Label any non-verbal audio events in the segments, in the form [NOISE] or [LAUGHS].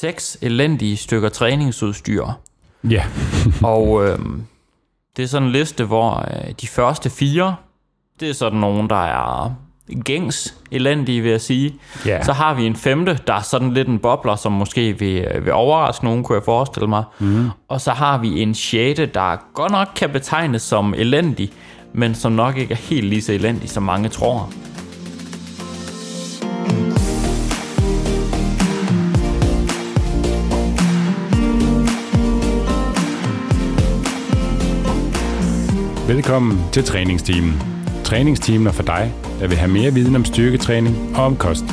seks elendige stykker træningsudstyr. Ja. [LAUGHS] Og øh, det er sådan en liste, hvor øh, de første fire, det er sådan nogen, der er gængs elendige, vil jeg sige. Ja. Så har vi en femte, der er sådan lidt en bobler, som måske vil, øh, vil overraske nogen, kunne jeg forestille mig. Mm. Og så har vi en sjette, der godt nok kan betegnes som elendig, men som nok ikke er helt lige så elendig, som mange tror. Velkommen til træningsteamen. Træningsteamen er for dig, der vil have mere viden om styrketræning og om kost.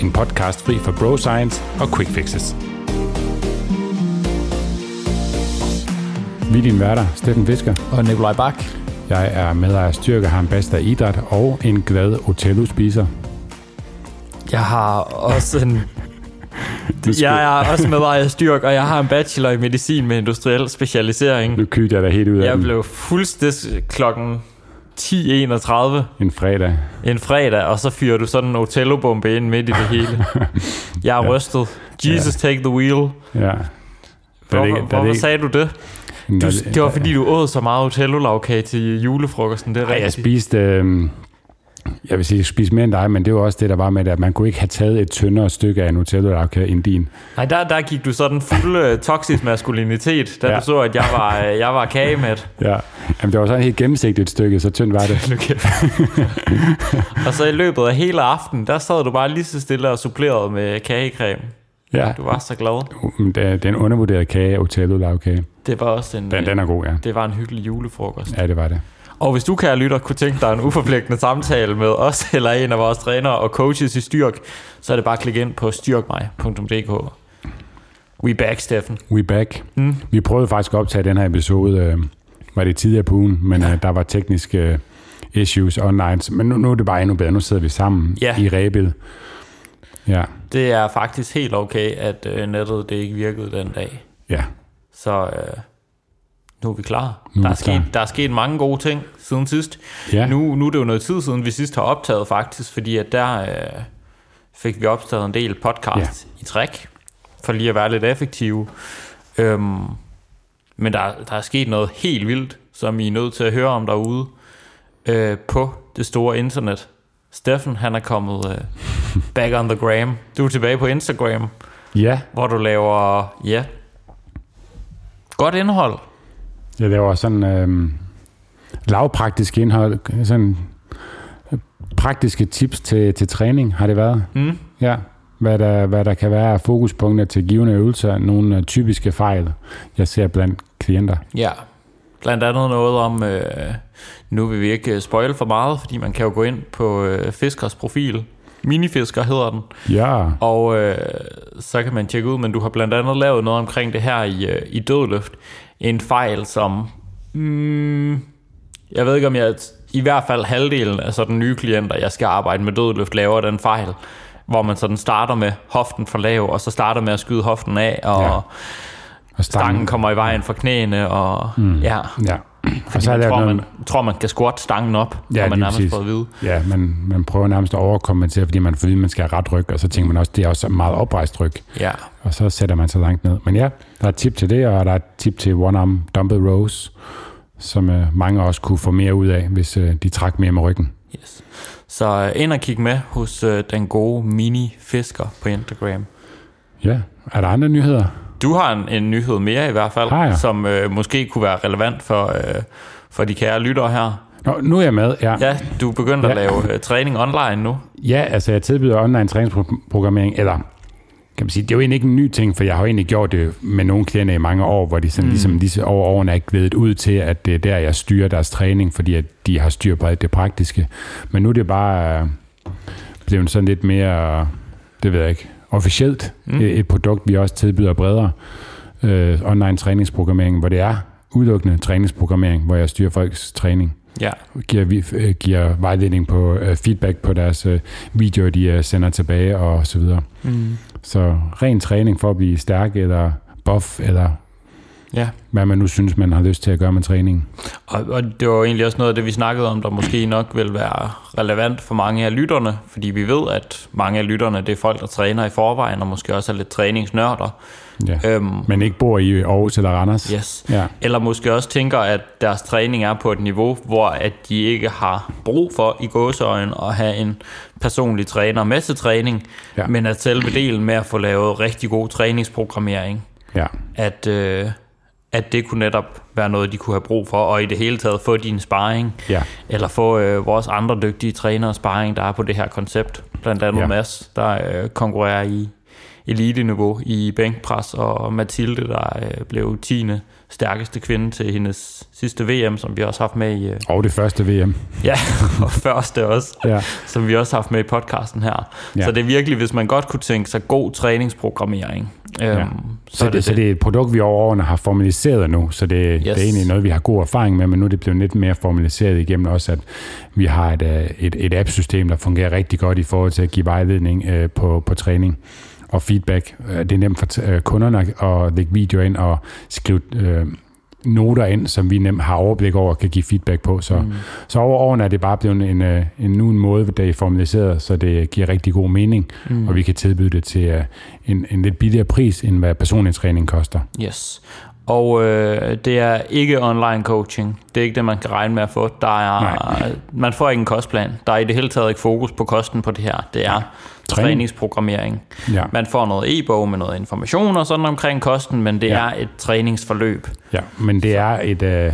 En podcast fri for bro science og quick fixes. Vi er dine værter, Steffen Fisker. Og Nikolaj Bak. Jeg er medejer af Styrke, har bachelor i idræt og en glad Otello-spiser. Jeg har også en... Jeg er også med af styrk, og jeg har en bachelor i medicin med industriel specialisering. Nu kygte jeg dig helt ud af Jeg den blev fuldstændig klokken 10.31 en fredag. en fredag, og så fyrer du sådan en Otello-bombe ind midt i det hele. [LAUGHS] Jeg er rystet. Jesus, take the wheel. Ja. Der Hvorfor, der hvorfor ligger- sagde du det? Du, det var fordi, du åd så meget Otello-lavkage til julefrokosten, det er Ej, jeg rigtigt. spiste, øh, jeg vil sige, jeg spiste mere end dig, men det var også det, der var med det, at man kunne ikke have taget et tyndere stykke af en nutella end din. Nej, der, der gik du sådan fuld uh, toksisk maskulinitet, da Ja. du så, at jeg var, øh, jeg var kagemæt. Ja. Jamen, det var sådan et helt gennemsigtigt stykke, så tyndt var det. [LAUGHS] Og så i løbet af hele aftenen, der sad du bare lige så stille og supplerede med kagecreme. Ja, Du var så glad. Men det er, det er en undervurderet kage, Otello lavkage. Det var også en, Den, den er god, ja. det var en hyggelig julefrokost. Ja, det var det. Og hvis du, kære lytter, kunne tænke dig en uforpligtende samtale med os [LAUGHS] eller en af vores trænere og coaches i Styrk, så er det bare at klikke ind på styrkmig.dk. We back, Steffen. We back. Mm. Vi prøvede faktisk at optage den her episode, øh, var det tidligere på ugen, men øh, der var tekniske øh, issues online. Men nu, nu er det bare endnu bedre. Nu sidder vi sammen Ja. i Rebel. Ja, Det er faktisk helt okay, at øh, nettet det ikke virkede den dag. ja. Så øh, nu er vi klar. Nu er der, er sket, der er sket mange gode ting siden sidst. ja. Nu, nu er det jo noget tid siden, vi sidst har optaget faktisk, fordi at der øh, fik vi optaget en del podcast ja. i træk, for lige at være lidt effektive. Øhm, men der, der er sket noget helt vildt, som I er nødt til at høre om derude øh, på det store internet. Steffen, han er kommet øh, [LAUGHS] back on the gram. Du er tilbage på Instagram, ja, hvor du laver, ja, godt indhold. Jeg laver sådan øh, lavpraktisk indhold, sådan øh, praktiske tips til, til træning har det været. Mm. Ja, hvad der, hvad der kan være fokuspunkter til givende øvelser, nogle øh, typiske fejl, jeg ser blandt klienter. Ja, blandt andet noget om, øh, nu vil vi ikke øh, spoil for meget, fordi man kan jo gå ind på øh, Fiskers profil. Minifisker hedder den. Ja, Og øh, så kan man tjekke ud, men du har blandt andet lavet noget omkring det her i, øh, i dødløft. En fejl, som... Mm, jeg ved ikke, om jeg... I hvert fald halvdelen af sådan nye klienter, jeg skal arbejde med dødløft, laver den fejl, hvor man sådan starter med hoften for lav, og så starter med at skyde hoften af, og Ja. og stangen kommer i vejen for knæene, og mm. ja, Ja, fordi så man tror, lavet man, noget, tror, man kan squat stangen op, Ja, når man nærmest præcis. får at vide. ja, man, man prøver nærmest at overkompensere, fordi man får at man skal have ret ryg, og så tænker man også, det er også meget oprejst ryg, Ja, og så sætter man så langt ned. Men ja, der er et tip til det, og der er et tip til one-arm dumbbell rows, som øh, mange også kunne få mere ud af, hvis øh, de trak mere med ryggen. yes. Så øh, ind og kig med hos øh, den gode mini-fisker på Instagram. Ja, er der andre nyheder? Du har en, en nyhed mere i hvert fald, Har jeg? som øh, måske kunne være relevant for, øh, for de kære lyttere her. Nå, nu er jeg med, ja. Ja, du er begyndt at Ja. lave øh, træning online nu. Ja, altså jeg tilbyder online træningsprogrammering, eller kan man sige, det er jo egentlig ikke en ny ting, for jeg har jo egentlig gjort det med nogle klienter i mange år, hvor de sådan, mm. ligesom disse over årene er glædet ud til, at det er der, jeg styrer deres træning, fordi at de har styr på alt det praktiske. Men nu er det bare øh, blevet sådan lidt mere, det ved jeg ikke, officielt mm. et, et produkt, vi også tilbyder bredere øh, online træningsprogrammering, hvor det er udelukkende træningsprogrammering, hvor jeg styrer folks træning Ja, giver, vi, øh, giver vejledning på øh, feedback på deres øh, videoer, de øh, sender tilbage og så videre. mm. Så ren træning for at blive stærk eller buff eller Ja. Hvad man nu synes, man har lyst til at gøre med træningen. Og, og det var egentlig også noget af det, vi snakkede om, der måske nok vil være relevant for mange af lytterne, fordi vi ved, at mange af lytterne, det er folk, der træner i forvejen, og måske også er lidt træningsnørder. Ja. Øhm, Men ikke bor i Aarhus eller Randers. Yes. Ja. Eller måske også tænker, at deres træning er på et niveau, hvor at de ikke har brug for i gåseøjen at have en personlig træner med til træning, Ja. men at selve delen med at få lavet rigtig god træningsprogrammering, Ja. at, øh, at det kunne netop være noget, de kunne have brug for, og i det hele taget få din sparring, Ja. eller få øh, vores andre dygtige trænere sparring, der er på det her koncept. Blandt andet Ja. Mads, der øh, konkurrerer i elite-niveau i bænkpres, og Mathilde, der øh, blev 10. stærkeste kvinde til hendes sidste VM, som vi også har haft med i... Øh, Og det første VM. ja, [LAUGHS] og første også, Ja. som vi også har haft med i podcasten her. Ja. Så det er virkelig, hvis man godt kunne tænke sig god træningsprogrammering. Øhm, Ja. Så, det, så det er et produkt, vi over årene har formaliseret nu, så det, yes. det er egentlig noget, vi har god erfaring med, men nu er det blevet lidt mere formaliseret igennem også, at vi har et, øh, et, et app-system, der fungerer rigtig godt i forhold til at give vejledning øh, på, på træning og feedback. Øh, Det er nemt for øh, kunderne at lægge videoer ind og skrive øh, noter ind, som vi nemt har overblik over og kan give feedback på. Så, mm. så over årene er det bare blevet en, øh, en, nu en måde, der er formaliseret, så det giver rigtig god mening, mm. og vi kan tilbyde det til en, en lidt billigere pris, end hvad personlig træning koster. Yes. Og øh, det er ikke online coaching. Det er ikke det, man kan regne med at få. Der er, Nej. man får ikke en kostplan. Der er i det hele taget ikke fokus på kosten på det her. Det er Træning. træningsprogrammering. Ja. Man får noget e-bog med noget information og sådan omkring kosten, men det Ja. er et træningsforløb. Ja, men det er et, øh,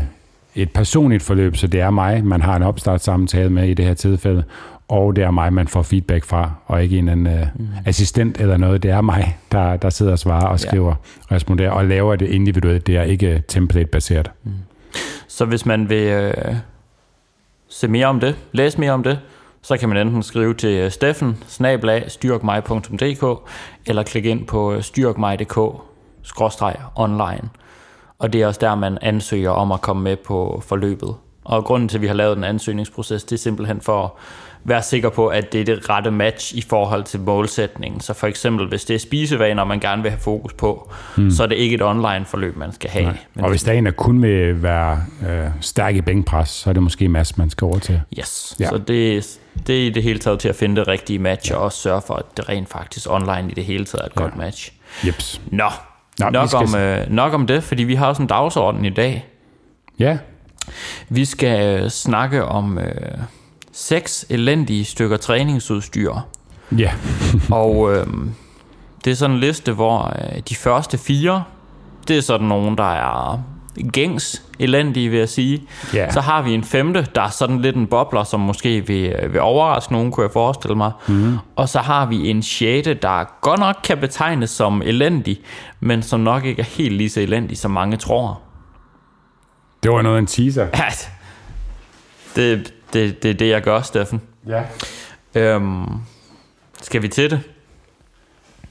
et personligt forløb, så det er mig, man har en opstartssamtale med i det her tilfælde, og det er mig, man får feedback fra, og ikke en anden øh, mm. assistent eller noget. Det er mig, der, der sidder og svarer og skriver og responderer, og laver det individuelt. Det er ikke template-baseret. Så hvis man vil øh, se mere om det, læse mere om det, så kan man enten skrive til øh, Steffen, snablag, styrkmej.dk, eller klikke ind på øh, styrkmej.dk, online. Og det er også der, man ansøger om at komme med på forløbet. Og grunden til, at vi har lavet en ansøgningsproces, det er simpelthen for at være sikker på, at det er det rette match i forhold til målsætningen. Så for eksempel, hvis det er spisevaner, man gerne vil have fokus på, hmm. så er det ikke et online forløb, man skal have. Men Og hvis der er en, der kun vil være øh, stærk i bænkpres, så er det måske Mads, man skal over til. Yes, Ja. så det, det er i det hele taget til at finde det rigtige match, ja. og også sørge for, at det rent faktisk online i det hele taget er et ja. godt match. Jeps. Nå, Nå, nok, skal om, øh, nok om det, fordi vi har også en dagsorden i dag. Ja, Vi skal øh, snakke om øh, seks elendige stykker træningsudstyr. ja, [LAUGHS] og øh, det er sådan en liste, hvor øh, de første fire, det er sådan nogen, der er gængs elendige, vil jeg sige. Ja. Så har vi en femte, der er sådan lidt en bobler, som måske vil, vil overraske nogen, kunne jeg forestille mig. Mm. Og så har vi en sjette, der godt nok kan betegnes som elendig, men som nok ikke er helt lige så elendig, som mange tror. det var noget af en teaser. Ja, det, det, det er det, jeg gør, Steffen. Ja. Øhm, skal vi til det?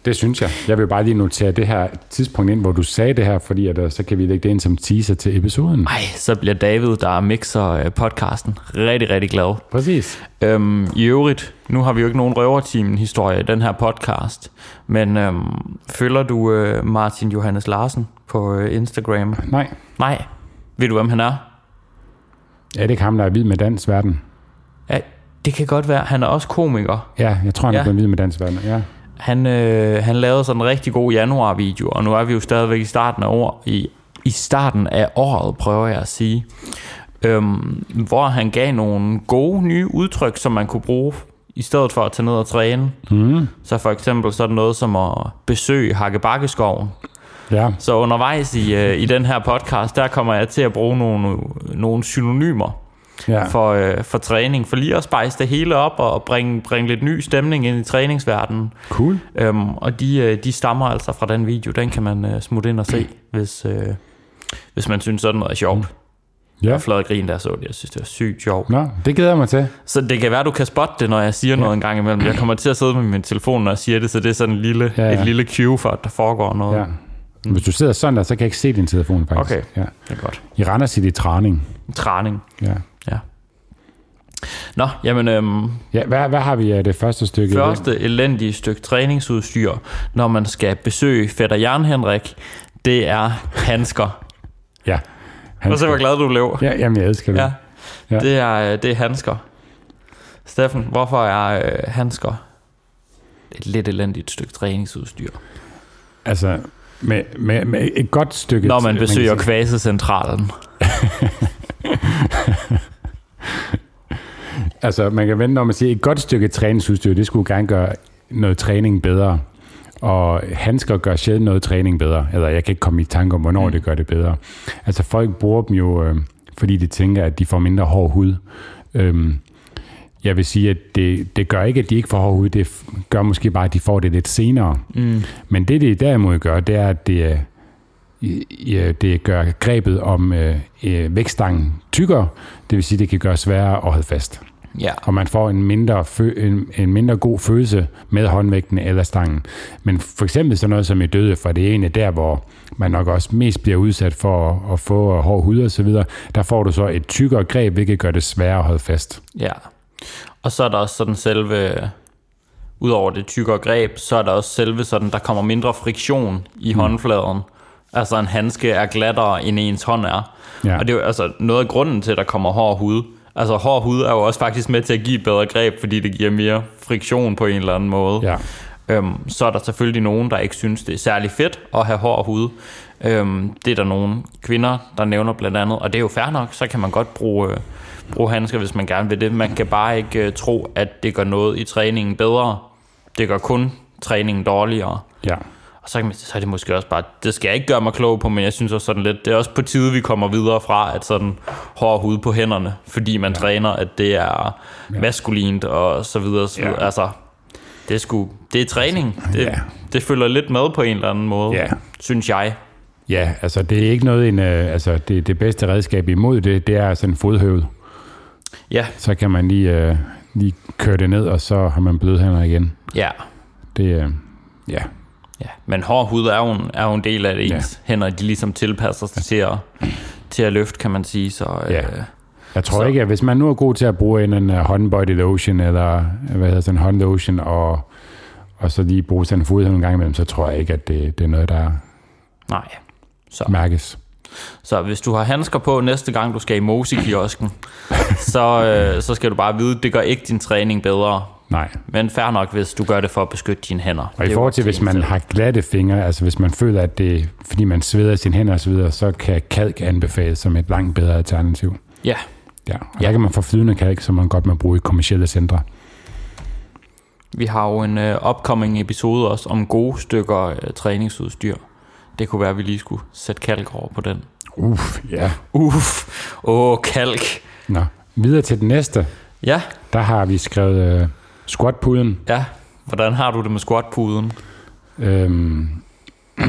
Det synes jeg. Jeg vil bare lige notere det her tidspunkt ind, hvor du sagde det her, fordi at, øh, så kan vi lægge det ind som teaser til episoden. Ej, så bliver David, der mixer øh, podcasten, rigtig, rigtig glad. Præcis. Øhm, I øvrigt, nu har vi jo ikke nogen røverteam-historie i den her podcast, men øhm, følger du øh, Martin Johannes Larsen på øh, Instagram? Nej. Nej. Ved du, hvem han er? Er det ikke ham, der er vild med dansverden? Ja, det kan godt være. Han er også komiker. Ja, jeg tror, han ja. er blevet vild med dansverden. Ja. Han, øh, han lavede sådan en rigtig god januar-video, og nu er vi jo stadigvæk i starten af år, i, i starten af året, prøver jeg at sige, øhm, hvor han gav nogle gode nye udtryk, som man kunne bruge i stedet for at tage ned og træne. Mm. Så for eksempel sådan noget som at besøge Hakkebakkeskoven. Ja. Så undervejs i, øh, i den her podcast, der kommer jeg til at bruge nogle, nogle synonymer ja. for, øh, for træning, for lige at spice det hele op og bringe, bringe lidt ny stemning ind i træningsverdenen. Cool. Øhm, og de, øh, de stammer altså fra den video. Den kan man øh, smutte ind og se, hvis, øh, hvis man synes sådan noget er sjovt. Ja. Jeg flad grin, der så det. Jeg synes, det var sygt sjovt. Nå, det glæder jeg mig til. Så det kan være, du kan spotte det, når jeg siger ja. noget en gang imellem. Jeg kommer til at sidde med min telefon, når jeg siger det, så det er sådan en lille, ja. ja. et lille cue for, at der foregår noget. Ja. Hvis du sidder sådan der, så kan jeg ikke se din telefon faktisk. Okay. Ja. Det er godt. I render sit i træning. Træning. Ja. Ja. Nå, jamen, øhm, Ja, hvad, hvad har vi af det første stykke? det? første elendige stykke træningsudstyr, når man skal besøge fætter Jan Henrik, det er handsker. Ja. Og så var glad, du blev. Ja, jamen, jeg elsker det. Ja. Ja. Det, er, det er handsker. Steffen, hvorfor er øh, handsker et lidt elendigt stykke træningsudstyr? Altså, med, med, med et godt stykke... Når man besøger sige- kvasecentralen. [LAUGHS] Altså, man kan vente, når man siger, et godt stykke træningsudstyr, det skulle gerne gøre noget træning bedre. Og handsker gør sjældent noget træning bedre. Eller jeg kan ikke komme i tanke om, hvornår mm. det gør det bedre. Altså, folk bruger dem jo, øh, fordi de tænker, at de får mindre hård hud. Øhm, jeg vil sige, at det, det gør ikke, at de ikke får hård hud. Det gør måske bare, at de får det lidt senere. Mm. Men det, det derimod gør, det er, at det, det gør grebet om øh, øh, vækststangen tykkere. Det vil sige, at det kan gøre sværere at holde fast. Ja. Og man får en mindre, fø- en, en mindre god følelse med håndvægten eller stangen. Men for eksempel sådan noget som i døde, for det er egentlig der, hvor man nok også mest bliver udsat for at, at få hård hud og så videre. Der får du så et tykkere greb, hvilket gør det sværere at holde fast. Ja. Og så er der også sådan selve, udover det tykkere greb, så er der også selve sådan, der kommer mindre friktion i mm. håndfladen. Altså en handske er glattere, end ens hånd er. Ja. Og det er jo altså noget af grunden til, at der kommer hård hud. Altså hård hud er jo også faktisk med til at give bedre greb, fordi det giver mere friktion på en eller anden måde. Ja. Øhm, så er der selvfølgelig nogen, der ikke synes, det er særlig fedt at have hård hud. Øhm, det er der nogle kvinder, der nævner blandt andet, og det er jo fair nok, så kan man godt bruge, øh, bruge handsker, hvis man gerne vil det. Man kan bare ikke øh, tro, at det gør noget i træningen bedre. Det gør kun træningen dårligere. Ja. Og så, kan man, så er det måske også bare, det skal jeg ikke gøre mig klog på, men jeg synes også sådan lidt, det er også på tide, vi kommer videre fra, at sådan hård hud på hænderne, fordi man ja. træner, at det er ja. maskulint og så videre. Så videre. Ja. Altså, det er, sgu, det er træning. Det, Ja. det følger lidt med på en eller anden måde, Ja. synes jeg. Ja, altså det er ikke noget, en, øh, altså det, det bedste redskab imod det, det er sådan en fodhøvel. Ja, Så kan man lige, øh, lige køre det ned, og så har man bløde hænder igen. ja. Det, øh, ja, ja. Men hård hud er jo en, er jo en del af det Ja. ens hænder, de ligesom tilpasser sig til at, til at løfte, kan man sige. Så, Ja. øh, Jeg tror Så- ikke, at hvis man nu er god til at bruge en, en uh, håndbody lotion, eller hvad hedder sådan en håndlotion, og, og så lige bruge sådan en fodhæld en gang imellem, så tror jeg ikke, at det, det er noget, der nej. Så. mærkes. Så hvis du har handsker på næste gang, du skal i Mosi-kiosken, så, øh, så skal du bare vide, at det gør ikke din træning bedre. Nej. Men fair nok, hvis du gør det for at beskytte dine hænder. Og i forhold til, hvis man har glatte fingre, altså hvis man føler, at det fordi man sveder sine hænder osv., så kan kalk anbefales som et langt bedre alternativ. Ja, Ja, og der kan man få flydende kalk, som man godt må bruge i kommersielle centre. vi har jo en øh, upcoming episode også om gode stykker øh, træningsudstyr. Det kunne være, at vi lige skulle sætte kalk over på den. Uff, ja. Uff, åh, kalk. Nå, videre til den næste. Ja, Der har vi skrevet øh, squatpuden. ja. Hvordan har du det med squatpuden? Øhm, [CLEARS THROAT]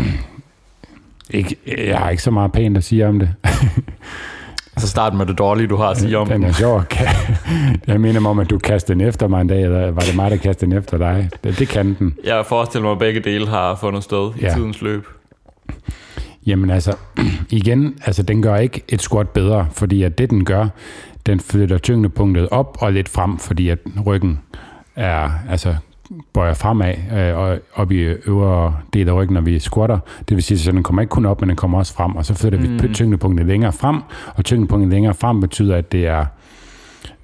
ikke, jeg har ikke så meget pænt at sige om det. [LAUGHS] Så start med det dårlige, du har at sige om [LAUGHS] Den er sjov. [LAUGHS] Jeg mener mig om, at du kastede den efter mig en dag, eller var det mig, der kastede den efter dig? Det, det kan den. Jeg forestiller mig, at begge dele har fundet sted i Ja. tidens løb. Jamen altså, [CLEARS THROAT] igen, altså den gør ikke et squat bedre, fordi at det den gør, den flytter tyngdepunktet op og lidt frem, fordi at ryggen er, altså bøjer fremad øh, og op i øvre del af ryggen, når vi squatter. Det vil sige, at den kommer ikke kun op, men den kommer også frem, og så flytter mm. vi tyngdepunktet længere frem, og tyngdepunktet længere frem betyder, at det er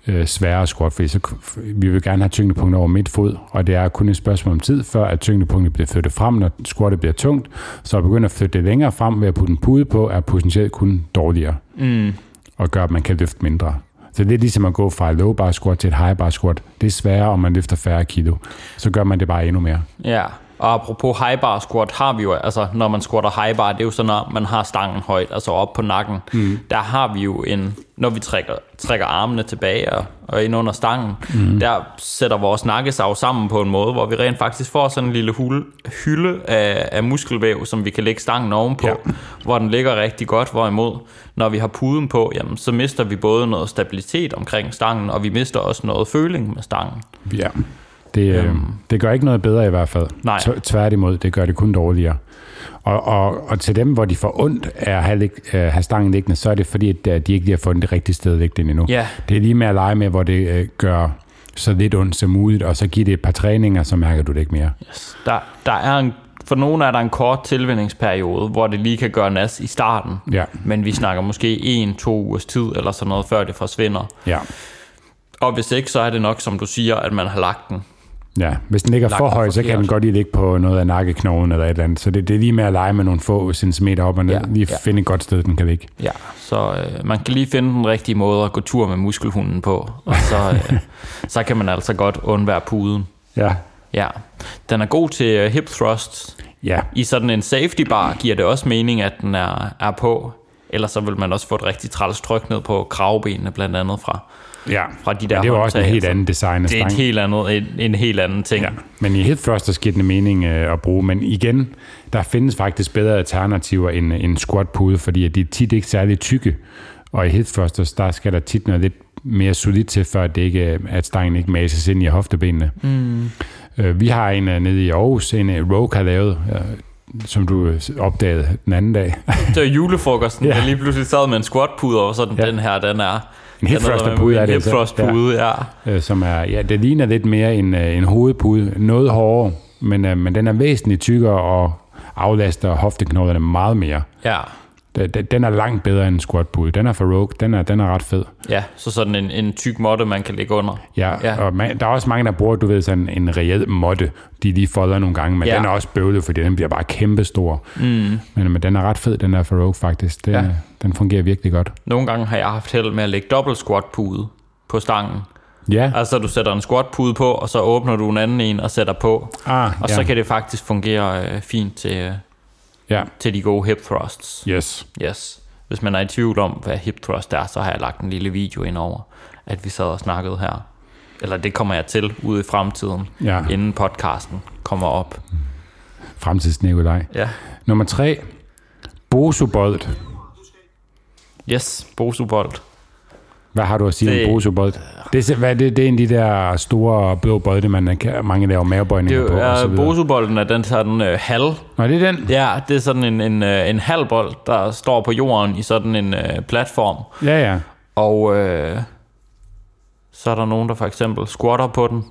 øh, sværere squat, fordi så, vi vil gerne have tyngdepunktet over midt fod, og det er kun et spørgsmål om tid, før at tyngdepunktet bliver flyttet frem, når squattet bliver tungt, så at begynde at flytte det længere frem ved at putte en pude på, er potentielt kun dårligere, Mm. og gør, at man kan løfte mindre. Så det er ligesom at gå fra et low bar squat til et high bar squat. Det er sværere, om man løfter færre kilo. Så gør man det bare endnu mere. Ja, og apropos high bar squat har vi jo, altså når man squatter high bar, det er jo sådan, når man har stangen højt, altså op på nakken. Mm. Der har vi jo en, når vi trækker, trækker armene tilbage og, og ind under stangen, mm. der sætter vores nakkesav sammen på en måde, hvor vi rent faktisk får sådan en lille hule, hylde af, af muskelvæv, som vi kan lægge stangen ovenpå, ja. Hvor den ligger rigtig godt, hvorimod når vi har puden på, jamen, så mister vi både noget stabilitet omkring stangen, og vi mister også noget føling med stangen. Ja. Det, øhm. det gør ikke noget bedre i hvert fald. Nej. Tværtimod, det gør det kun dårligere. Og, og, og til dem, hvor de får ondt af at have, lig, øh, have stangen liggende, så er det fordi, at øh, de ikke lige har fundet det rigtige sted den endnu. Ja. Det er lige med at lege med, hvor det øh, gør så lidt ondt som muligt, og så giver det et par træninger, så mærker du det ikke mere. Yes. Der, der er en for nogle er der en kort tilvændingsperiode, hvor det lige kan gøre nas i starten. Ja. Men vi snakker måske en, to ugers tid eller sådan noget, før det forsvinder. Ja. Og hvis ikke, så er det nok, som du siger, at man har lagt den. Ja, hvis den ligger for den høj, så kan den godt lige ligge på noget af nakkeknoglen eller et eller andet. Så det, det er lige med at lege med nogle få centimeter op og ned. Ja, Lige ja. finde et godt sted, den kan ligge. Ja, så øh, man kan lige finde den rigtige måde at gå tur med muskelhunden på, og så, øh, så kan man altså godt undvære puden. Ja. Ja, den er god til øh, hip thrusts. Ja. I sådan en safety bar giver det også mening, at den er, er på. Ellers så vil man også få et rigtig træls tryk ned på kravbenene, blandt andet fra, Ja. fra de der Men det er jo også en helt altså. anden design af Det er et helt andet, en, en helt anden ting. Ja, men i hip thrusters giver det mening øh, at bruge. Men igen, der findes faktisk bedre alternativer end en squat pude, fordi at de er tit ikke særlig tykke. Og i hip thrusters, der skal der tit noget lidt mere solidt til, før det ikke, at stangen ikke mases ind i hoftebenene. Mm. Øh, vi har en øh, nede i Aarhus, en øh, Rogue har lavet, som du opdagede den anden dag. Det var julefrokosten, [LAUGHS] Ja. der lige pludselig sad med en squat-pude, og sådan, ja. den her, den er... En hip den er- det En altså. hip thrust-pude, ja. øh, som er, ja, det ligner lidt mere en, øh, en hovedpude, noget hårdere, men, øh, men den er væsentligt tykkere og aflaster hofteknoglerne meget mere. ja. Den- er langt bedre end en squatpude. Den er for Rogue, den er, den er ret fed. Ja, så sådan en, en tyk måtte, man kan lægge under. Ja, ja. Og man, der er også mange, der bruger, du ved, sådan en reel måtte, de lige folder nogle gange, men ja. Den er også bøvlet, fordi den bliver bare kæmpestor. Mm. Men, men den er ret fed, den er for Rogue faktisk. Den, ja. Ja. den fungerer virkelig godt. Nogle gange har jeg haft held med at lægge dobbelt squat-pude på stangen. Ja, Altså, du sætter en squat-pude på, og så åbner du en anden en og sætter på. ah, Og ja. så kan det faktisk fungere øh, fint til, øh, ja. til de gode hip thrusts. Yes. Yes. Hvis man er i tvivl om, hvad hip thrust er, så har jeg lagt en lille video ind over, at vi sad og snakkede her. Eller det kommer jeg til ude i fremtiden, Ja, inden podcasten kommer op. fremtidsnikolaj. Ja. Nummer tre, Bosobold. Yes, Bosubold. Hvad har du at sige Det- om Bosobold? Det, er- hvad, det, det er en af de der store blå bolde, man kan, mange laver Det mavebøjninger på. og så er videre. Bosubolden er den sådan øh, halv. Nå, det er den? Ja, det er sådan en, en, øh, en halv bold, der står på jorden i sådan en øh, platform. Ja, ja. Og øh, så er der nogen, der for eksempel squatter på den,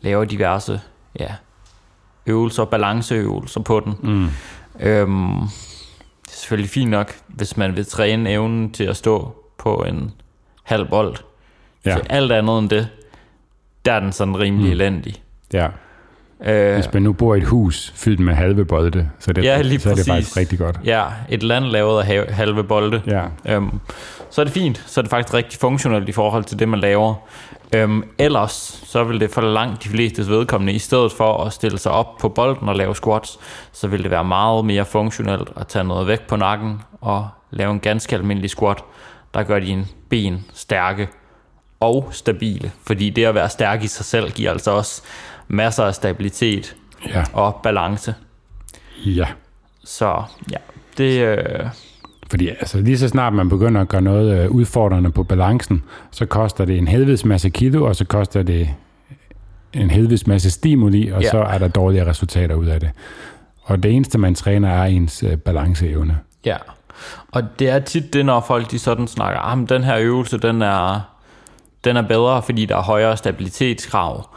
laver diverse ja, øvelser, balanceøvelser på den. Mm. Øhm, det er selvfølgelig fint nok, hvis man vil træne evnen til at stå på en halv bold. Ja. Så alt andet end det, der er den sådan rimelig mm. elendig. ja. Øh, Hvis man nu bor i et hus fyldt med halve bolde, så, det, Ja, lige så er det faktisk rigtig godt. ja, et land lavet af halve bolde. Ja, Øhm, så er det fint. Så er det faktisk rigtig funktionelt i forhold til det, man laver. Øhm, ellers, så vil det for langt de fleste vedkommende, i stedet for at stille sig op på bolden og lave squats, så vil det være meget mere funktionelt at tage noget væk på nakken og lave en ganske almindelig squat, der gør dine ben stærke og stabile. Fordi det at være stærk i sig selv giver altså også masser af stabilitet ja, og balance. ja. Så ja, det... Øh, Fordi altså, lige så snart man begynder at gøre noget øh, udfordrende på balancen, så koster det en helvedes masse kilo, og så koster det en helvedes masse stimuli, og ja. Så er der dårlige resultater ud af det. Og det eneste, man træner, er ens øh, balanceevne. Ja, og det er tit det, når folk de sådan snakker, ah, men den her øvelse, den er, den er bedre, fordi der er højere stabilitetskrav.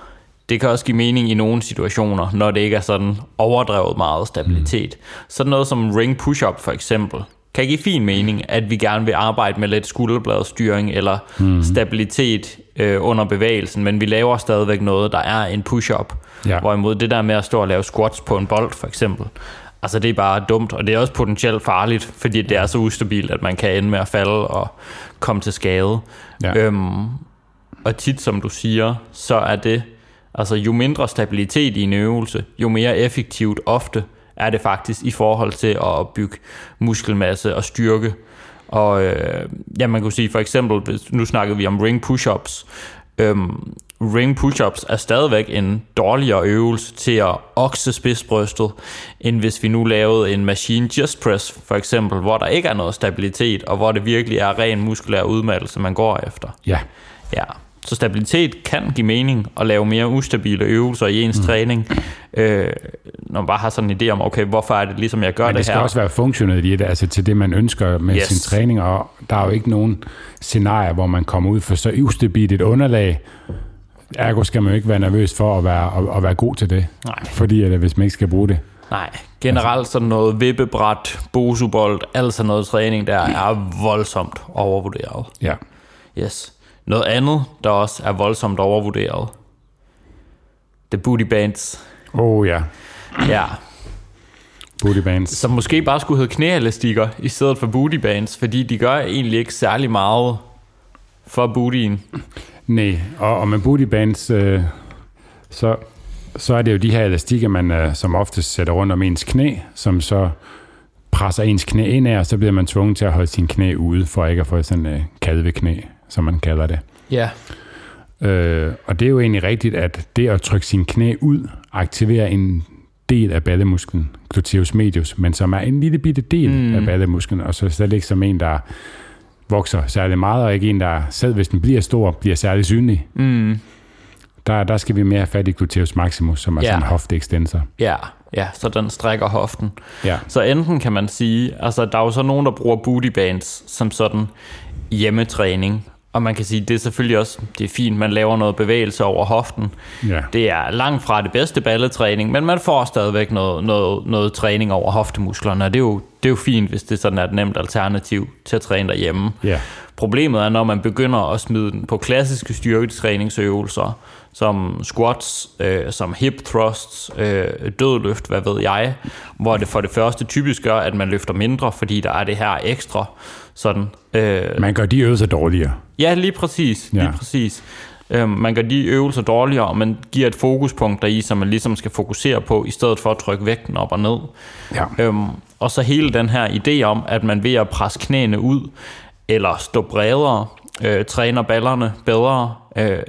Det kan også give mening i nogle situationer, når det ikke er sådan overdrevet meget stabilitet. Mm. Sådan noget som ring push-up for eksempel, kan give fin mening, at vi gerne vil arbejde med lidt skulderbladstyring eller mm. stabilitet øh, under bevægelsen, men vi laver stadigvæk noget, der er en push-up. Ja. Hvorimod det der med at stå og lave squats på en bold for eksempel, altså det er bare dumt, og det er også potentielt farligt, fordi det er så ustabilt, at man kan ende med at falde og komme til skade. Ja. Øhm, og tit, som du siger, så er det, altså jo mindre stabilitet i en øvelse, jo mere effektivt ofte er det faktisk i forhold til at bygge muskelmasse og styrke. Og øh, ja, man kunne sige for eksempel, hvis, nu snakkede vi om ring push-ups, øhm, ring push-ups er stadigvæk en dårligere øvelse til at okse spidsbrystet, end hvis vi nu lavede en machine chest press, for eksempel, hvor der ikke er noget stabilitet, og hvor det virkelig er ren muskulær udmattelse, man går efter. Ja, Ja, så stabilitet kan give mening at lave mere ustabile øvelser i ens mm. træning, øh, når man bare har sådan en idé om, okay, hvorfor er det ligesom jeg gør men det det skal her? også være funktionelt i det, altså til det, man ønsker med Yes. sin træning, og der er jo ikke nogen scenarier, hvor man kommer ud for så ustabilt et underlag, ergo skal man jo ikke være nervøs for at være, at, at være god til det. Nej. Fordi at, hvis man ikke skal bruge det. Nej, generelt sådan noget vippebræt, bosubold, alt sådan noget træning, der er voldsomt overvurderet. Ja. Yes. Noget andet, der også er voldsomt overvurderet. The booty bands. Oh ja, Ja, booty bands. som måske bare skulle hedde knæelastikker i stedet for booty bands, fordi de gør egentlig ikke særlig meget for bootyen. Nej, og, og med booty bands, øh, så, så er det jo de her elastikker, man øh, som oftest sætter rundt om ens knæ, som så presser ens knæ ind af, og så bliver man tvunget til at holde sin knæ ude, for ikke at få sådan øh, kalveknæ, som man kalder det. Ja. Øh, og det er jo egentlig rigtigt, at det at trykke sin knæ ud, aktiverer en del af ballemusklen, gluteus medius, men som er en lille bitte del mm. af ballemusklen, og så slet ikke som en, der vokser særlig meget, og ikke en, der selv hvis den bliver stor, bliver særlig synlig. Mm. Der, der skal vi mere have fat i gluteus maximus, som er Ja. sådan en hofteekstensor. Ja, ja, så den strækker hoften. Ja. Så enten kan man sige, altså der er jo så nogen, der bruger booty bands som sådan hjemmetræning, og man kan sige, det er selvfølgelig også, det er fint, man laver noget bevægelse over hoften. Ja. Det er langt fra det bedste balletræning, men man får stadigvæk noget, noget, noget træning over hoftemusklerne, og det er, jo, det er jo fint, hvis det sådan er et nemt alternativ til at træne derhjemme. Ja. Problemet er, når man begynder at smide den på klassiske styrketræningsøvelser, som squats, øh, som hip thrusts, øh, dødløft, hvad ved jeg, hvor det for det første typisk gør, at man løfter mindre, fordi der er det her ekstra sådan. Øh, Man gør de øvelser dårligere. ja, lige præcis, lige Ja. præcis. Øh, man gør de øvelser dårligere, og man giver et fokuspunkt deri, som man ligesom skal fokusere på, i stedet for at trykke vægten op og ned. Ja. Øhm, og så hele den her idé om, at man ved at presse knæene ud, eller stå bredere, øh, træner ballerne bedre, øh,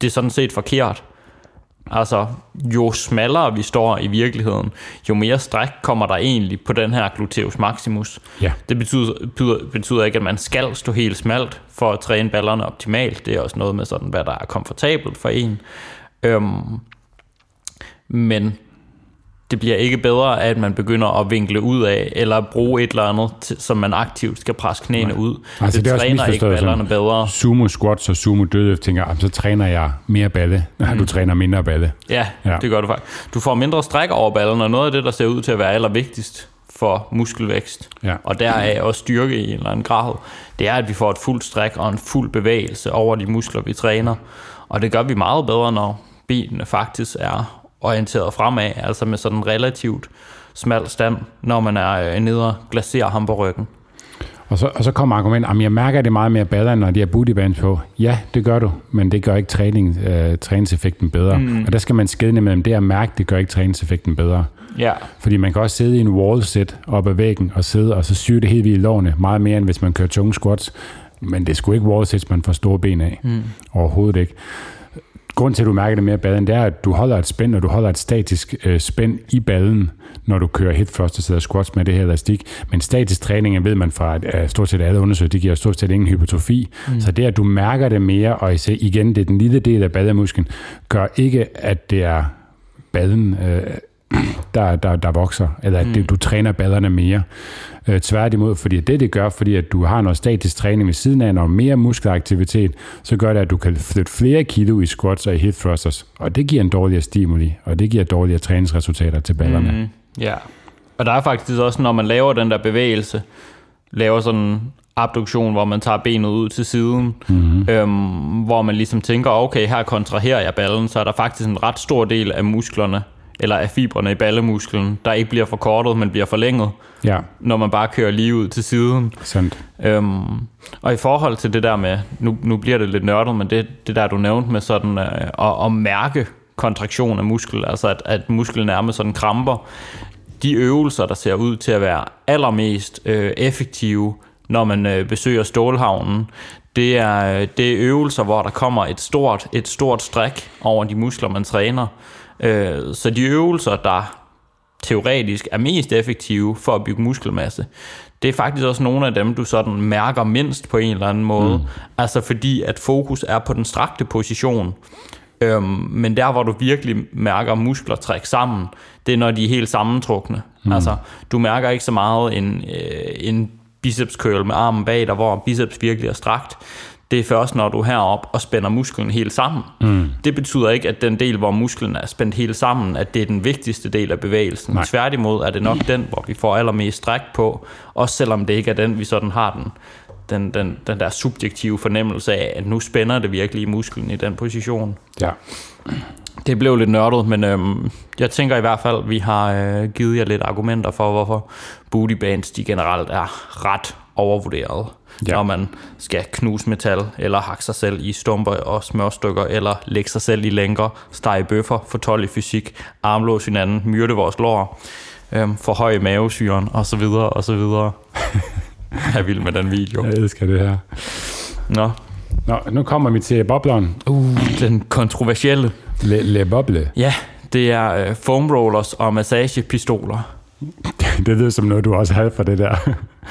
det er sådan set forkert. Altså, jo smallere vi står i virkeligheden, jo mere stræk kommer der egentlig på den her gluteus maximus. Ja. Det betyder, betyder, betyder ikke, at man skal stå helt smalt for at træne ballerne optimalt. Det er også noget med sådan, hvad der er komfortabelt for en. Øhm, men det bliver ikke bedre, at man begynder at vinkle ud af, eller bruge et eller andet, som man aktivt skal presse knæene Nej. ud. Altså, det, det er træner ikke ballerne bedre. Sumo squats og sumo dødløft, tænker jeg, "Ah, så træner jeg mere balle. Nej, [LAUGHS] du træner mindre balle. Ja, Ja. ja, det gør du faktisk. Du får mindre stræk over ballen, og noget af det, der ser ud til at være allervigtigst for muskelvækst, Ja. og deraf også styrke i en eller anden grad, det er, at vi får et fuldt stræk og en fuld bevægelse over de muskler, vi træner. Og det gør vi meget bedre, når benene faktisk er orienteret fremad, altså med sådan en relativt smal stand, når man er øh, nede og glaserer ham på ryggen. Og så, og så kommer argumentet, at jeg mærker det meget mere ballerne, når de har booty bands på. Ja, det gør du, men det gør ikke træning, øh, træningseffekten bedre. Mm. Og der skal man skelne mellem det at mærke, det gør ikke træningseffekten bedre. Ja, Fordi man kan også sidde i en wall sit op ad væggen og sidde og så syge det helt vildt i lårene, meget mere end hvis man kører tunge squats. Men det er sgu ikke wall sits, man får store ben af. Mm. Overhovedet ikke. Grund til, at du mærker det mere i ballen, det er, at du holder et spænd, og du holder et statisk øh, spænd i ballen, når du kører hip og sidder squats med det her elastik. Men statisk træning, ved man fra at, at stort set alle undersøgelser, det giver stort set ingen hypotrofi. Mm. Så det, at du mærker det mere, og igen, det er den lille del af ballemusklen, gør ikke, at det er ballen, øh, der, der, der vokser, eller at det, du træner ballerne mere. Øh, tværtimod, fordi det det gør, fordi at du har noget statisk træning ved siden af, noget mere muskelaktivitet, så gør det, at du kan flytte flere kilo i squats og i hip thrusters, og det giver en dårligere stimuli, og det giver dårligere træningsresultater til ballerne. Mm. Mm, ja. Og der er faktisk også, når man laver den der bevægelse, laver sådan en abduktion, hvor man tager benet ud til siden, mm-hmm. øhm, hvor man ligesom tænker, okay, her kontraherer jeg ballen, så er der faktisk en ret stor del af musklerne, eller af fibrene i ballemusklen, der ikke bliver forkortet, men bliver forlænget, Ja, når man bare kører lige ud til siden. sandt. Øhm, og i forhold til det der med, nu, nu bliver det lidt nørdet, men det, det der du nævnte med sådan øh, at, at mærke kontraktion af muskel, altså at, at musklen nærmest sådan kramper, de øvelser, der ser ud til at være allermest øh, effektive, når man øh, besøger Stålhavnen, det er, øh, det er øvelser, hvor der kommer et stort, et stort stræk over de muskler, man træner. Øh, så de øvelser, der teoretisk er mest effektive for at bygge muskelmasse, det er faktisk også nogle af dem, du sådan mærker mindst på en eller anden måde. Mm. Altså fordi, at fokus er på den strakte position. Øhm, men der, hvor du virkelig mærker muskler trække sammen, det er, når de er helt sammentrukne. Mm. Altså, du mærker ikke så meget en, øh, en biceps curl med armen bag dig, hvor biceps virkelig er strakt. Det er først, når du er herop og spænder musklen helt sammen. Mm. Det betyder ikke, at den del, hvor musklen er spændt helt sammen, at det er den vigtigste del af bevægelsen. Nej. Tværtimod er det nok den, hvor vi får allermest stræk på, også selvom det ikke er den, vi sådan har den, den, den, den der subjektive fornemmelse af, at nu spænder det virkelig i musklen i den position. Ja. Det blev lidt nørdet, men øhm, jeg tænker i hvert fald, at vi har øh, givet jer lidt argumenter for, hvorfor booty bands de generelt er ret overvurderet. Ja. Når man skal knuse metal, eller hakke sig selv i stumper og smørstykker, eller lægge sig selv i lænker, stege bøffer, fortolde fysik, armlås hinanden, myrde vores lår, øhm, forhøje mavesyren, og så videre, og så videre. [LAUGHS] jeg er vild med den video. Jeg elsker det her. Nå. Nå, nu kommer vi til bobleren. Uh, den kontroversielle. Le, le boble. Ja, det er øh, foam rollers og massagepistoler. [LAUGHS] det lyder som noget, du også havde for det der.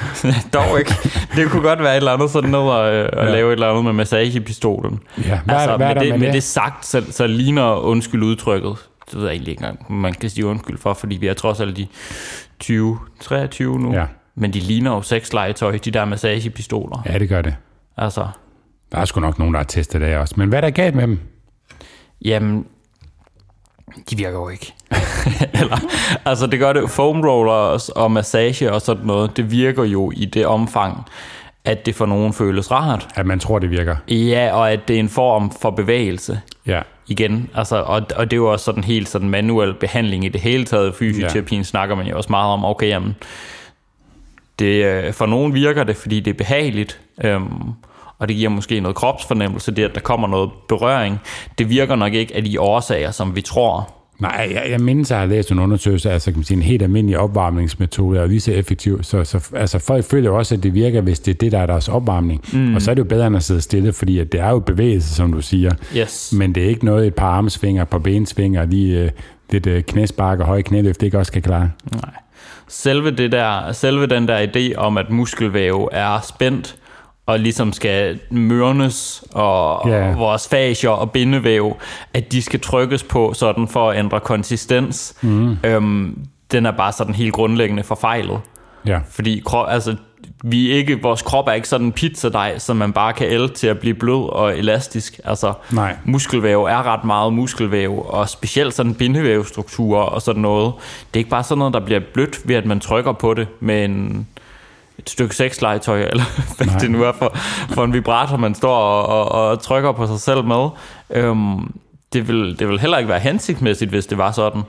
[LAUGHS] Dog ikke. Det kunne godt være et eller andet sådan noget at, at ja. lave et eller andet med massagepistolen. Ja, hvad, altså, hvad er med, det, med, med det? det sagt, så, så ligner undskyld udtrykket. Det ved jeg egentlig ikke engang, man kan sige undskyld for, fordi vi er trods alt de 20, 23 nu. Ja. Men de ligner jo sexlegetøj, de der massagepistoler. Ja, det gør det. Altså, Der er sgu nok nogen, der har testet det også. Men hvad er der galt med dem? Jamen, de virker jo ikke. [LAUGHS] Eller, altså det gør det, foam rollers og massage og sådan noget, det virker jo i det omfang, at det for nogen føles rart. At man tror, det virker. Ja, og at det er en form for bevægelse Ja. igen. Altså, og, og det er jo også sådan helt sådan manuel behandling i det hele taget. Fysioterapien ja. snakker man jo også meget om, okay, jamen, det, øh, for nogen virker det, fordi det er behageligt, øhm, og det giver måske noget kropsfornemmelse, det at der kommer noget berøring. Det virker nok ikke af de årsager, som vi tror. Nej, jeg, jeg mindes, at jeg har læst en undersøgelse, altså kan man sige, en helt almindelig opvarmningsmetode er lige så effektiv. Så, så altså, folk føler også, at det virker, hvis det er det, der er deres opvarmning. Mm. Og så er det jo bedre end at sidde stille, fordi at det er jo bevægelse, som du siger. Yes. Men det er ikke noget, et par armsvinger, et par bensvinger, lige øh, lidt øh, knæspark og høje knæløft, det ikke også kan klare. Nej. Selve, det der, selve den der idé om, at muskelvæv er spændt, og ligesom skal mørnes, og, og vores fascier og bindevæv, at de skal trykkes på sådan for at ændre konsistens, mm. øhm, den er bare sådan helt grundlæggende forfejlet. Ja. Fordi krop, altså, vi ikke, vores krop er ikke sådan en pizzadej, som man bare kan ælde til at blive blød og elastisk. Altså, Nej. muskelvæv er ret meget muskelvæv, og specielt sådan bindevævstrukturer og sådan noget. Det er ikke bare sådan noget, der bliver blødt ved, at man trykker på det med en, et stykke sexlegetøj, eller [LAUGHS] hvad Nej. det nu er for, for en vibrator, man står og, og, og trykker på sig selv med. Øhm, det, vil, det vil heller ikke være hensigtsmæssigt, hvis det var sådan.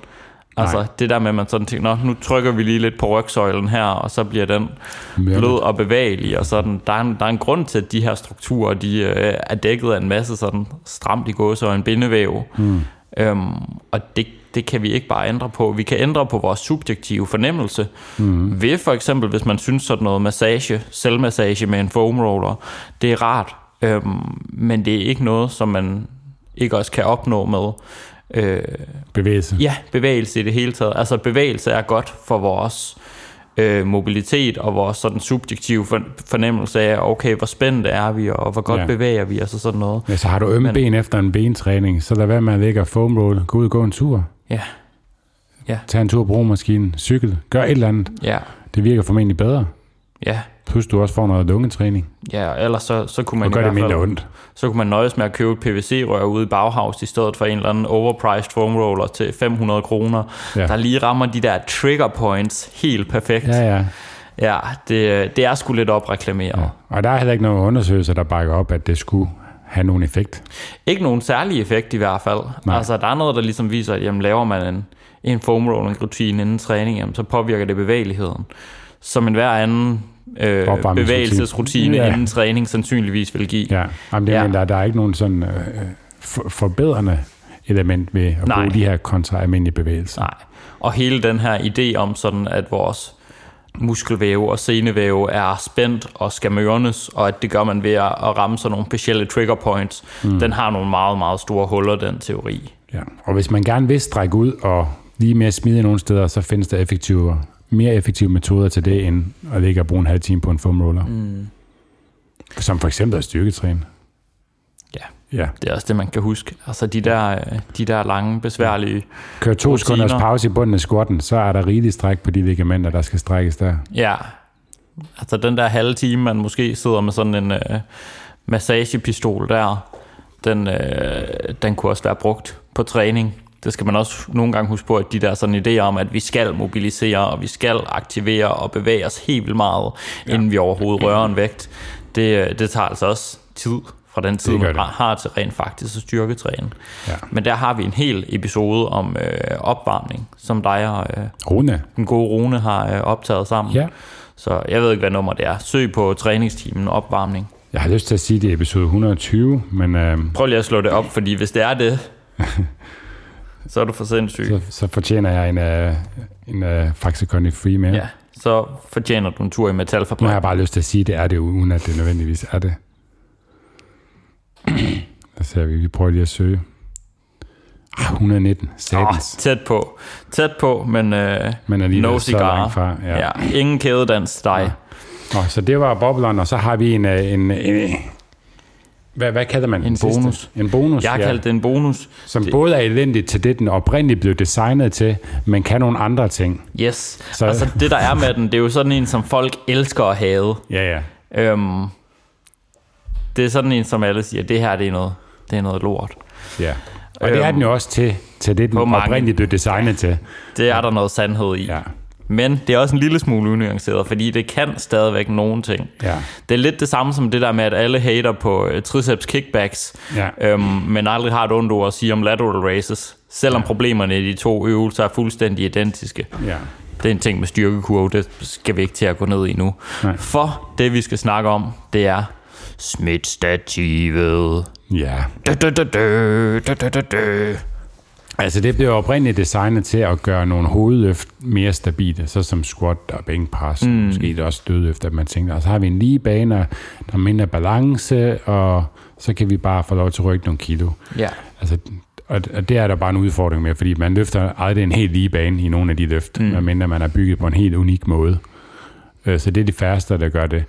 Altså Nej. det der med, at man sådan tænker, Nå, nu trykker vi lige lidt på rygsøjlen her, og så bliver den blød og bevægelig. Og sådan. Der, er en, der er en grund til, at de her strukturer de, øh, er dækket af en masse sådan stramt i gåse og en bindevæv. Mm. Øhm, og det, det kan vi ikke bare ændre på. Vi kan ændre på vores subjektive fornemmelse. Mm. Ved for eksempel, hvis man synes sådan noget massage, selvmassage med en foam roller, det er rart. Øhm, men det er ikke noget, som man ikke også kan opnå med øh, Bevægelse. Ja, bevægelse i det hele taget. Altså bevægelse er godt for vores øh, mobilitet og vores sådan subjektive for, fornemmelse af, okay, hvor spændte er vi, og hvor godt Ja. ja. bevæger vi os og sådan noget. Ja, så har du ømme Men- ben efter en bentræning, så lad være med at ligge og foam roll. Gå ud og gå en tur. Ja, Tag en tur på romaskinen. Cykel. Gør et eller andet. ja, Det virker formentlig bedre. ja. Plus du også får noget lungetræning. Ja, ellers så, så kunne man Og i gør det mindre fald, ondt. så kunne man nøjes med at købe et PVC-rør ude i Bauhaus i stedet for en eller anden overpriced foam roller til 500 kroner, Ja. ja. der lige rammer de der trigger points helt perfekt. Ja, ja. ja det, det er sgu lidt opreklameret. Ja. Og der er heller ikke nogen undersøgelser, der bakker op, at det skulle have nogen effekt. Ikke nogen særlig effekt i hvert fald. Nej. Altså, der er noget, der ligesom viser, at jamen, laver man en, en foam rolling rutine inden træning, jamen, så påvirker det bevægeligheden. Som en hver anden øh, bevægelsesrutine Ja. inden træning sandsynligvis vil give. Ja, Jamen, det. Ja. Men der, der er ikke nogen sådan øh, for, forbedrende element ved at Nej. bruge de her kontra almindelige bevægelser. Nej. Og hele den her idé om sådan, at vores muskelvæve og senevæve er spændt og skal mørnes, og at det gør man ved at ramme sådan nogle specielle trigger points, mm. den har nogle meget, meget store huller, den teori. Ja. Og hvis man gerne vil strække ud og lige mere smide nogle steder, så findes der effektive, mere effektive metoder til det, end at ligge og bruge en halv time på en foam roller. Mm. Som for eksempel at styrketræne. Ja, det er også det, man kan huske. Altså de der, øh, de der lange, besværlige... Kør to Rutiner. sekunders pause i bunden af squatten, så er der rigeligt stræk på de ligamenter, der skal strækkes der. Ja, altså den der halve time, man måske sidder med sådan en... Øh, massagepistol der, den, øh, den kunne også være brugt på træning. Det skal man også nogle gange huske på, at de der sådan idéer om, at vi skal mobilisere, og vi skal aktivere og bevæge os helt vildt meget, ja. inden vi overhovedet rører en vægt, det, det tager altså også tid fra den tid, man har til rent faktisk at styrketræne. Ja. Men der har vi en hel episode om øh, opvarmning, som dig og øh, Rune. den gode Rune har øh, optaget sammen. Ja. Så jeg ved ikke, hvad nummer det er. Søg på træningsteamen opvarmning. Jeg har lyst til at sige, at det er episode 120, men... Øh, Prøv lige at slå det op, fordi hvis det er det, [LAUGHS] så er du for sindssyg. Så, så fortjener jeg en, uh, en Faxe Conny Free mere. Ja, så fortjener du en tur i metalfabrik. Nu har jeg bare lyst til at sige, at det er det, uden at det nødvendigvis er det. Der ser vi, vi prøver lige at søge. Ah, 119, satans. Oh, tæt på. Tæt på, men, uh, men alligevel no cigar. Fra, ja. ja. ingen kædedans dig. Ja. Oh, så det var bobleren, og så har vi en, en, en, hvad, hvad kalder man En bonus. Sidste? En bonus, Jeg har ja. kaldt det en bonus. Som det... både er elendigt til det, den oprindeligt blev designet til, men kan nogle andre ting. Yes. Så... Altså det, der er med den, det er jo sådan en, som folk elsker at have. Ja, ja. Øhm, det er sådan en, som alle siger, det her det er noget, det er noget lort. Ja. Og det er den jo også til, til det, den oprindeligt blev designet til. Det er der noget sandhed i. Ja. Men det er også en lille smule unuanceret, fordi det kan stadigvæk nogle ting. Ja. Det er lidt det samme som det der med, at alle hater på uh, triceps kickbacks, ja. øhm, men aldrig har et ondt ord at sige om lateral raises, selvom ja. problemerne i de to øvelser er fuldstændig identiske. Ja. Det er en ting med styrkekurve, det skal vi ikke til at gå ned i nu. Nej. For det, vi skal snakke om, det er smitstativet. Ja. Da, da, da, da, da, da, da. Altså det blev oprindeligt designet til at gøre nogle hovedløft mere stabile, så som squat og bænkpres, mm. måske det også dødløft, at man tænkte, og så har vi en lige bane, der er mindre balance, og så kan vi bare få lov til at rykke nogle kilo. Ja. Altså, og, og det er der bare en udfordring med, fordi man løfter aldrig en helt lige bane i nogle af de løft, mm. medmindre man er bygget på en helt unik måde. Øh, så det er de færreste, der gør det.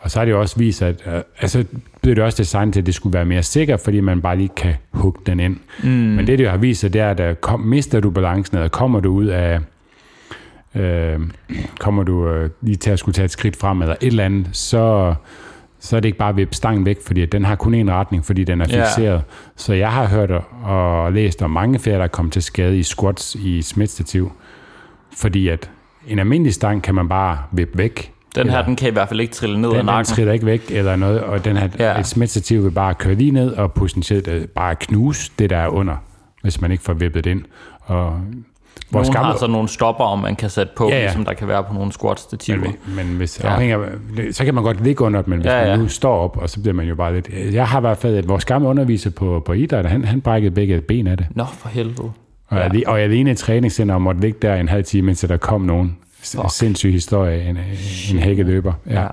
Og så har det jo også vist, at øh, altså, blev det også designet til, at det skulle være mere sikkert, fordi man bare lige kan hugge den ind. Mm. Men det, det har vist sig, det er, at øh, kom, mister du balancen, eller kommer du ud af, øh, kommer du øh, lige til at skulle tage et skridt frem, eller et eller andet, så, så er det ikke bare at stangen væk, fordi den har kun en retning, fordi den er fixeret. Yeah. Så jeg har hørt og læst om mange flere, der er kommet til skade i squats i smitstativ, fordi at en almindelig stang kan man bare vippe væk, den her, den kan i hvert fald ikke trille ned den, af nakken. Den triller ikke væk eller noget, og den her, ja. et smitstativ vil bare køre lige ned og potentielt øh, bare knuse det, der er under, hvis man ikke får vippet det ind. Og Vores nogle gamle... har så nogle stopper, om man kan sætte på, ja, ja. ligesom der kan være på nogle squat-stativer. Men, men hvis, ja. afhænger, så kan man godt ligge under men hvis ja, ja. man nu står op, og så bliver man jo bare lidt... Jeg har i hvert fald, at vores gamle underviser på, på idræt, han, han brækkede begge ben af det. Nå, for helvede. Og, ja. jeg, og jeg alene i træningscenter måtte ligge der en halv time, indtil der kom nogen. Fuck. sindssyg historie, en, en hækkeløber. Ja. ja.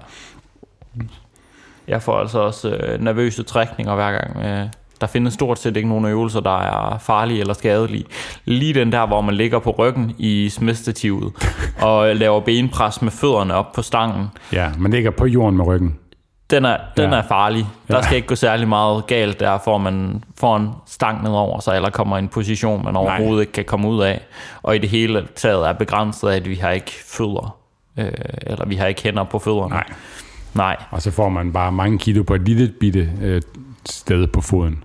Jeg får altså også øh, nervøse trækninger hver gang. Øh, der findes stort set ikke nogen øvelser, der er farlige eller skadelige. Lige den der, hvor man ligger på ryggen i smidstativet [LAUGHS] og laver benpres med fødderne op på stangen. Ja, man ligger på jorden med ryggen den er, den ja. er farlig. Der ja. skal ikke gå særlig meget galt der, for man får en stang ned over sig, eller kommer i en position, man overhovedet Nej. ikke kan komme ud af. Og i det hele taget er begrænset af, at vi har ikke fødder, øh, eller vi har ikke hænder på fødderne. Nej. Nej. Og så får man bare mange kilo på et lille bitte øh, sted på foden.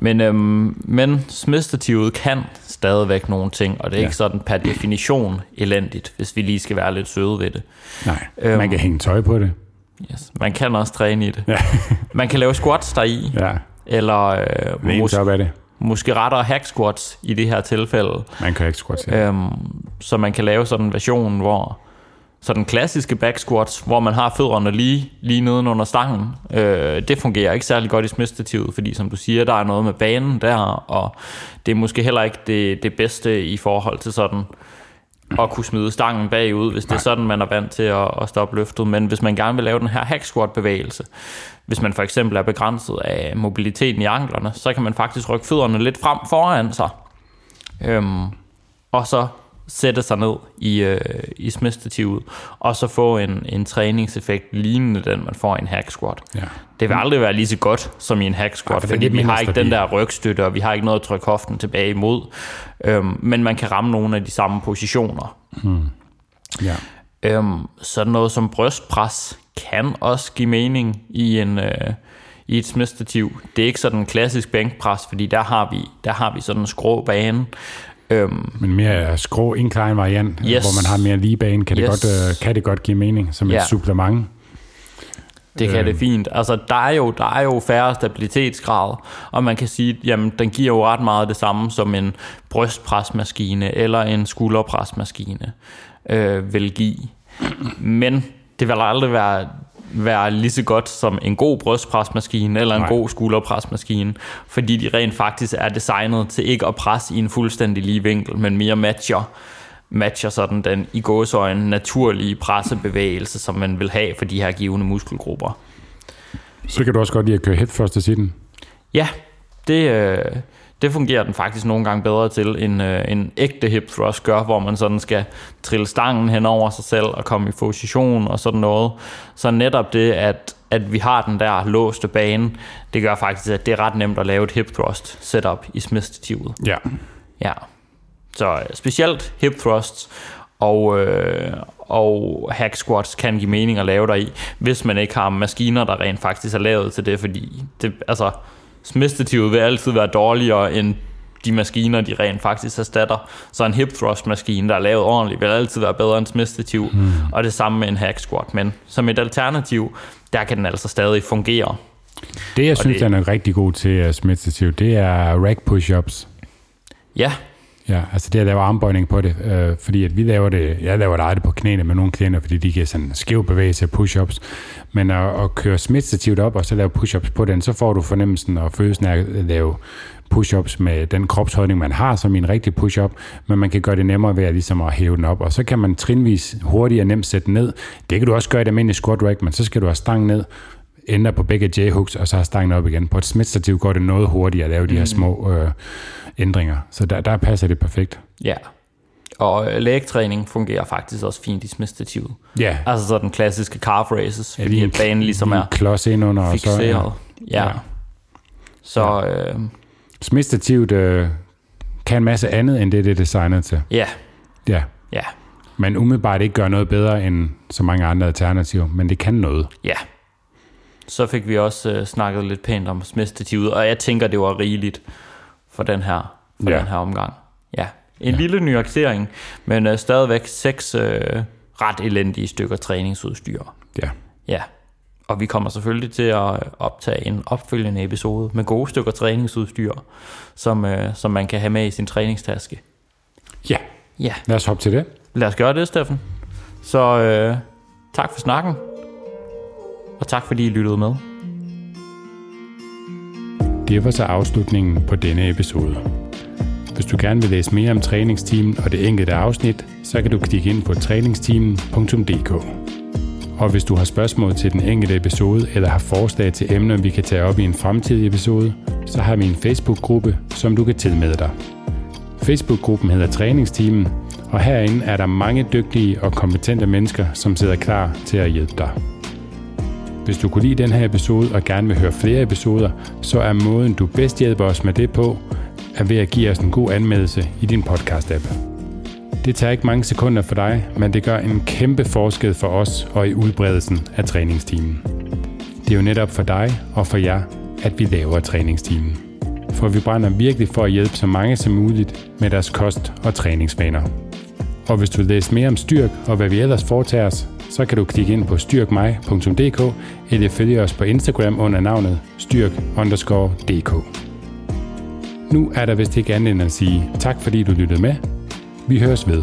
Men, øhm, men smidstativet kan stadigvæk nogle ting, og det er ja. ikke sådan per definition elendigt, hvis vi lige skal være lidt søde ved det. Nej, øhm, man kan hænge tøj på det. Yes. Man kan også træne i det. Ja. [LAUGHS] man kan lave squats der i. Ja. Eller øh, mås- er det. måske rettere hack squats i det her tilfælde. Man kan hack squats, ja. Øhm, så man kan lave sådan en version, hvor så den klassiske back squats, hvor man har fødderne lige, lige neden under stangen, øh, det fungerer ikke særlig godt i smidstativet, fordi som du siger, der er noget med banen der, og det er måske heller ikke det, det bedste i forhold til sådan at kunne smide stangen bagud, hvis det er sådan, man er vant til at, at stoppe løftet. Men hvis man gerne vil lave den her hack squat bevægelse, hvis man for eksempel er begrænset af mobiliteten i anklerne, så kan man faktisk rykke fødderne lidt frem foran sig. Øhm, og så sætte sig ned i, øh, i smidstativet, og så få en, en træningseffekt lignende den, man får i en hack squat. Ja. Det vil aldrig være lige så godt som i en hack squat, ja, for fordi vi har ikke den der rygstøtte, og vi har ikke noget at trykke hoften tilbage imod. Øhm, men man kan ramme nogle af de samme positioner. Hmm. Ja. Øhm, sådan noget som brystpres kan også give mening i en, øh, i et smidstativ. Det er ikke sådan en klassisk bænkpres, fordi der har vi, der har vi sådan en skrå bane. Øhm, Men mere skrå incline variant, yes. hvor man har mere lige bane, kan, yes. det godt, øh, kan det godt give mening som ja. et supplement. Det kan øh. det fint. Altså, der er, jo, der er jo færre stabilitetsgrad, og man kan sige, jamen, den giver jo ret meget det samme som en brystpresmaskine eller en skulderpresmaskine øh, vil give. Men det vil aldrig være, være lige så godt som en god brystpresmaskine eller en Nej. god skulderpresmaskine, fordi de rent faktisk er designet til ikke at presse i en fuldstændig lige vinkel, men mere matcher matcher sådan den i gåsøjne naturlige pressebevægelse, som man vil have for de her givende muskelgrupper. Så kan du også godt lide at køre head first til siden? Ja, det, øh, det fungerer den faktisk nogle gange bedre til, end øh, en ægte hip thrust gør, hvor man sådan skal trille stangen hen over sig selv og komme i position og sådan noget. Så netop det, at, at vi har den der låste bane, det gør faktisk, at det er ret nemt at lave et hip thrust setup i smidstativet. Ja. Ja. Så øh, specielt hip thrusts og, øh, og hack squats kan give mening at lave der i, hvis man ikke har maskiner, der rent faktisk er lavet til det, fordi det, altså, smidstativet vil altid være dårligere end de maskiner, de rent faktisk erstatter. Så en hip thrust maskine, der er lavet ordentligt, vil altid være bedre end smidstativ, hmm. og det samme med en hack squat. Men som et alternativ, der kan den altså stadig fungere. Det, jeg og synes, det, den er rigtig god til uh, smidstativ, det er rack push-ups. Ja, Ja, altså det at lave armbøjning på det, øh, fordi at vi laver det, jeg laver det aldrig på knæene med nogle klienter, fordi de giver sådan skæv bevægelse push-ups, men at, at køre smidstativt op og så lave push-ups på den, så får du fornemmelsen og følelsen af at lave push-ups med den kropsholdning, man har som en rigtig push-up, men man kan gøre det nemmere ved at, ligesom at hæve den op, og så kan man trinvis hurtigt og nemt sætte ned. Det kan du også gøre i et almindeligt squat rack, men så skal du have stang ned, ændre på begge J-hooks, og så har stangen op igen. På et smidstativ går det noget hurtigere at lave de her mm. små øh, ændringer. Så der, der passer det perfekt. Ja, og øh, lægtræning fungerer faktisk også fint i smidstativet. Ja. Altså så den klassiske calf races, ja, fordi banen ligesom er klods ind under, fixeret. Og så, ja. ja. Så... Ja. Øh, smidstativet øh, kan en masse andet, end det, det er designet til. Ja. Ja. Ja. Men umiddelbart ikke gør noget bedre end så mange andre alternativer, men det kan noget. Ja. Så fik vi også øh, snakket lidt pænt om smidstativet, og jeg tænker, det var rigeligt for den her, for ja. den her omgang. Ja, en ja. lille nuancering, men uh, stadigvæk seks uh, ret elendige stykker træningsudstyr. Ja. Ja, og vi kommer selvfølgelig til at optage en opfølgende episode med gode stykker træningsudstyr, som, uh, som man kan have med i sin træningstaske. Ja, ja. lad os hoppe til det. Lad os gøre det, Steffen. Så uh, tak for snakken, og tak fordi I lyttede med. Det var så afslutningen på denne episode. Hvis du gerne vil læse mere om træningsteamen og det enkelte afsnit, så kan du klikke ind på træningsteamen.dk. Og hvis du har spørgsmål til den enkelte episode eller har forslag til emner, vi kan tage op i en fremtidig episode, så har vi en Facebook-gruppe, som du kan tilmelde dig. Facebook-gruppen hedder Træningsteamen, og herinde er der mange dygtige og kompetente mennesker, som sidder klar til at hjælpe dig. Hvis du kunne lide den her episode og gerne vil høre flere episoder, så er måden du bedst hjælper os med det på, er ved at give os en god anmeldelse i din podcast-app. Det tager ikke mange sekunder for dig, men det gør en kæmpe forskel for os og i udbredelsen af træningstimen. Det er jo netop for dig og for jer, at vi laver træningstimen. For vi brænder virkelig for at hjælpe så mange som muligt med deres kost- og træningsvaner. Og hvis du vil læse mere om styrk og hvad vi ellers foretager os, så kan du klikke ind på styrkmig.dk eller følge os på Instagram under navnet styrk_dk. Nu er der vist ikke andet end at sige tak fordi du lyttede med. Vi høres ved.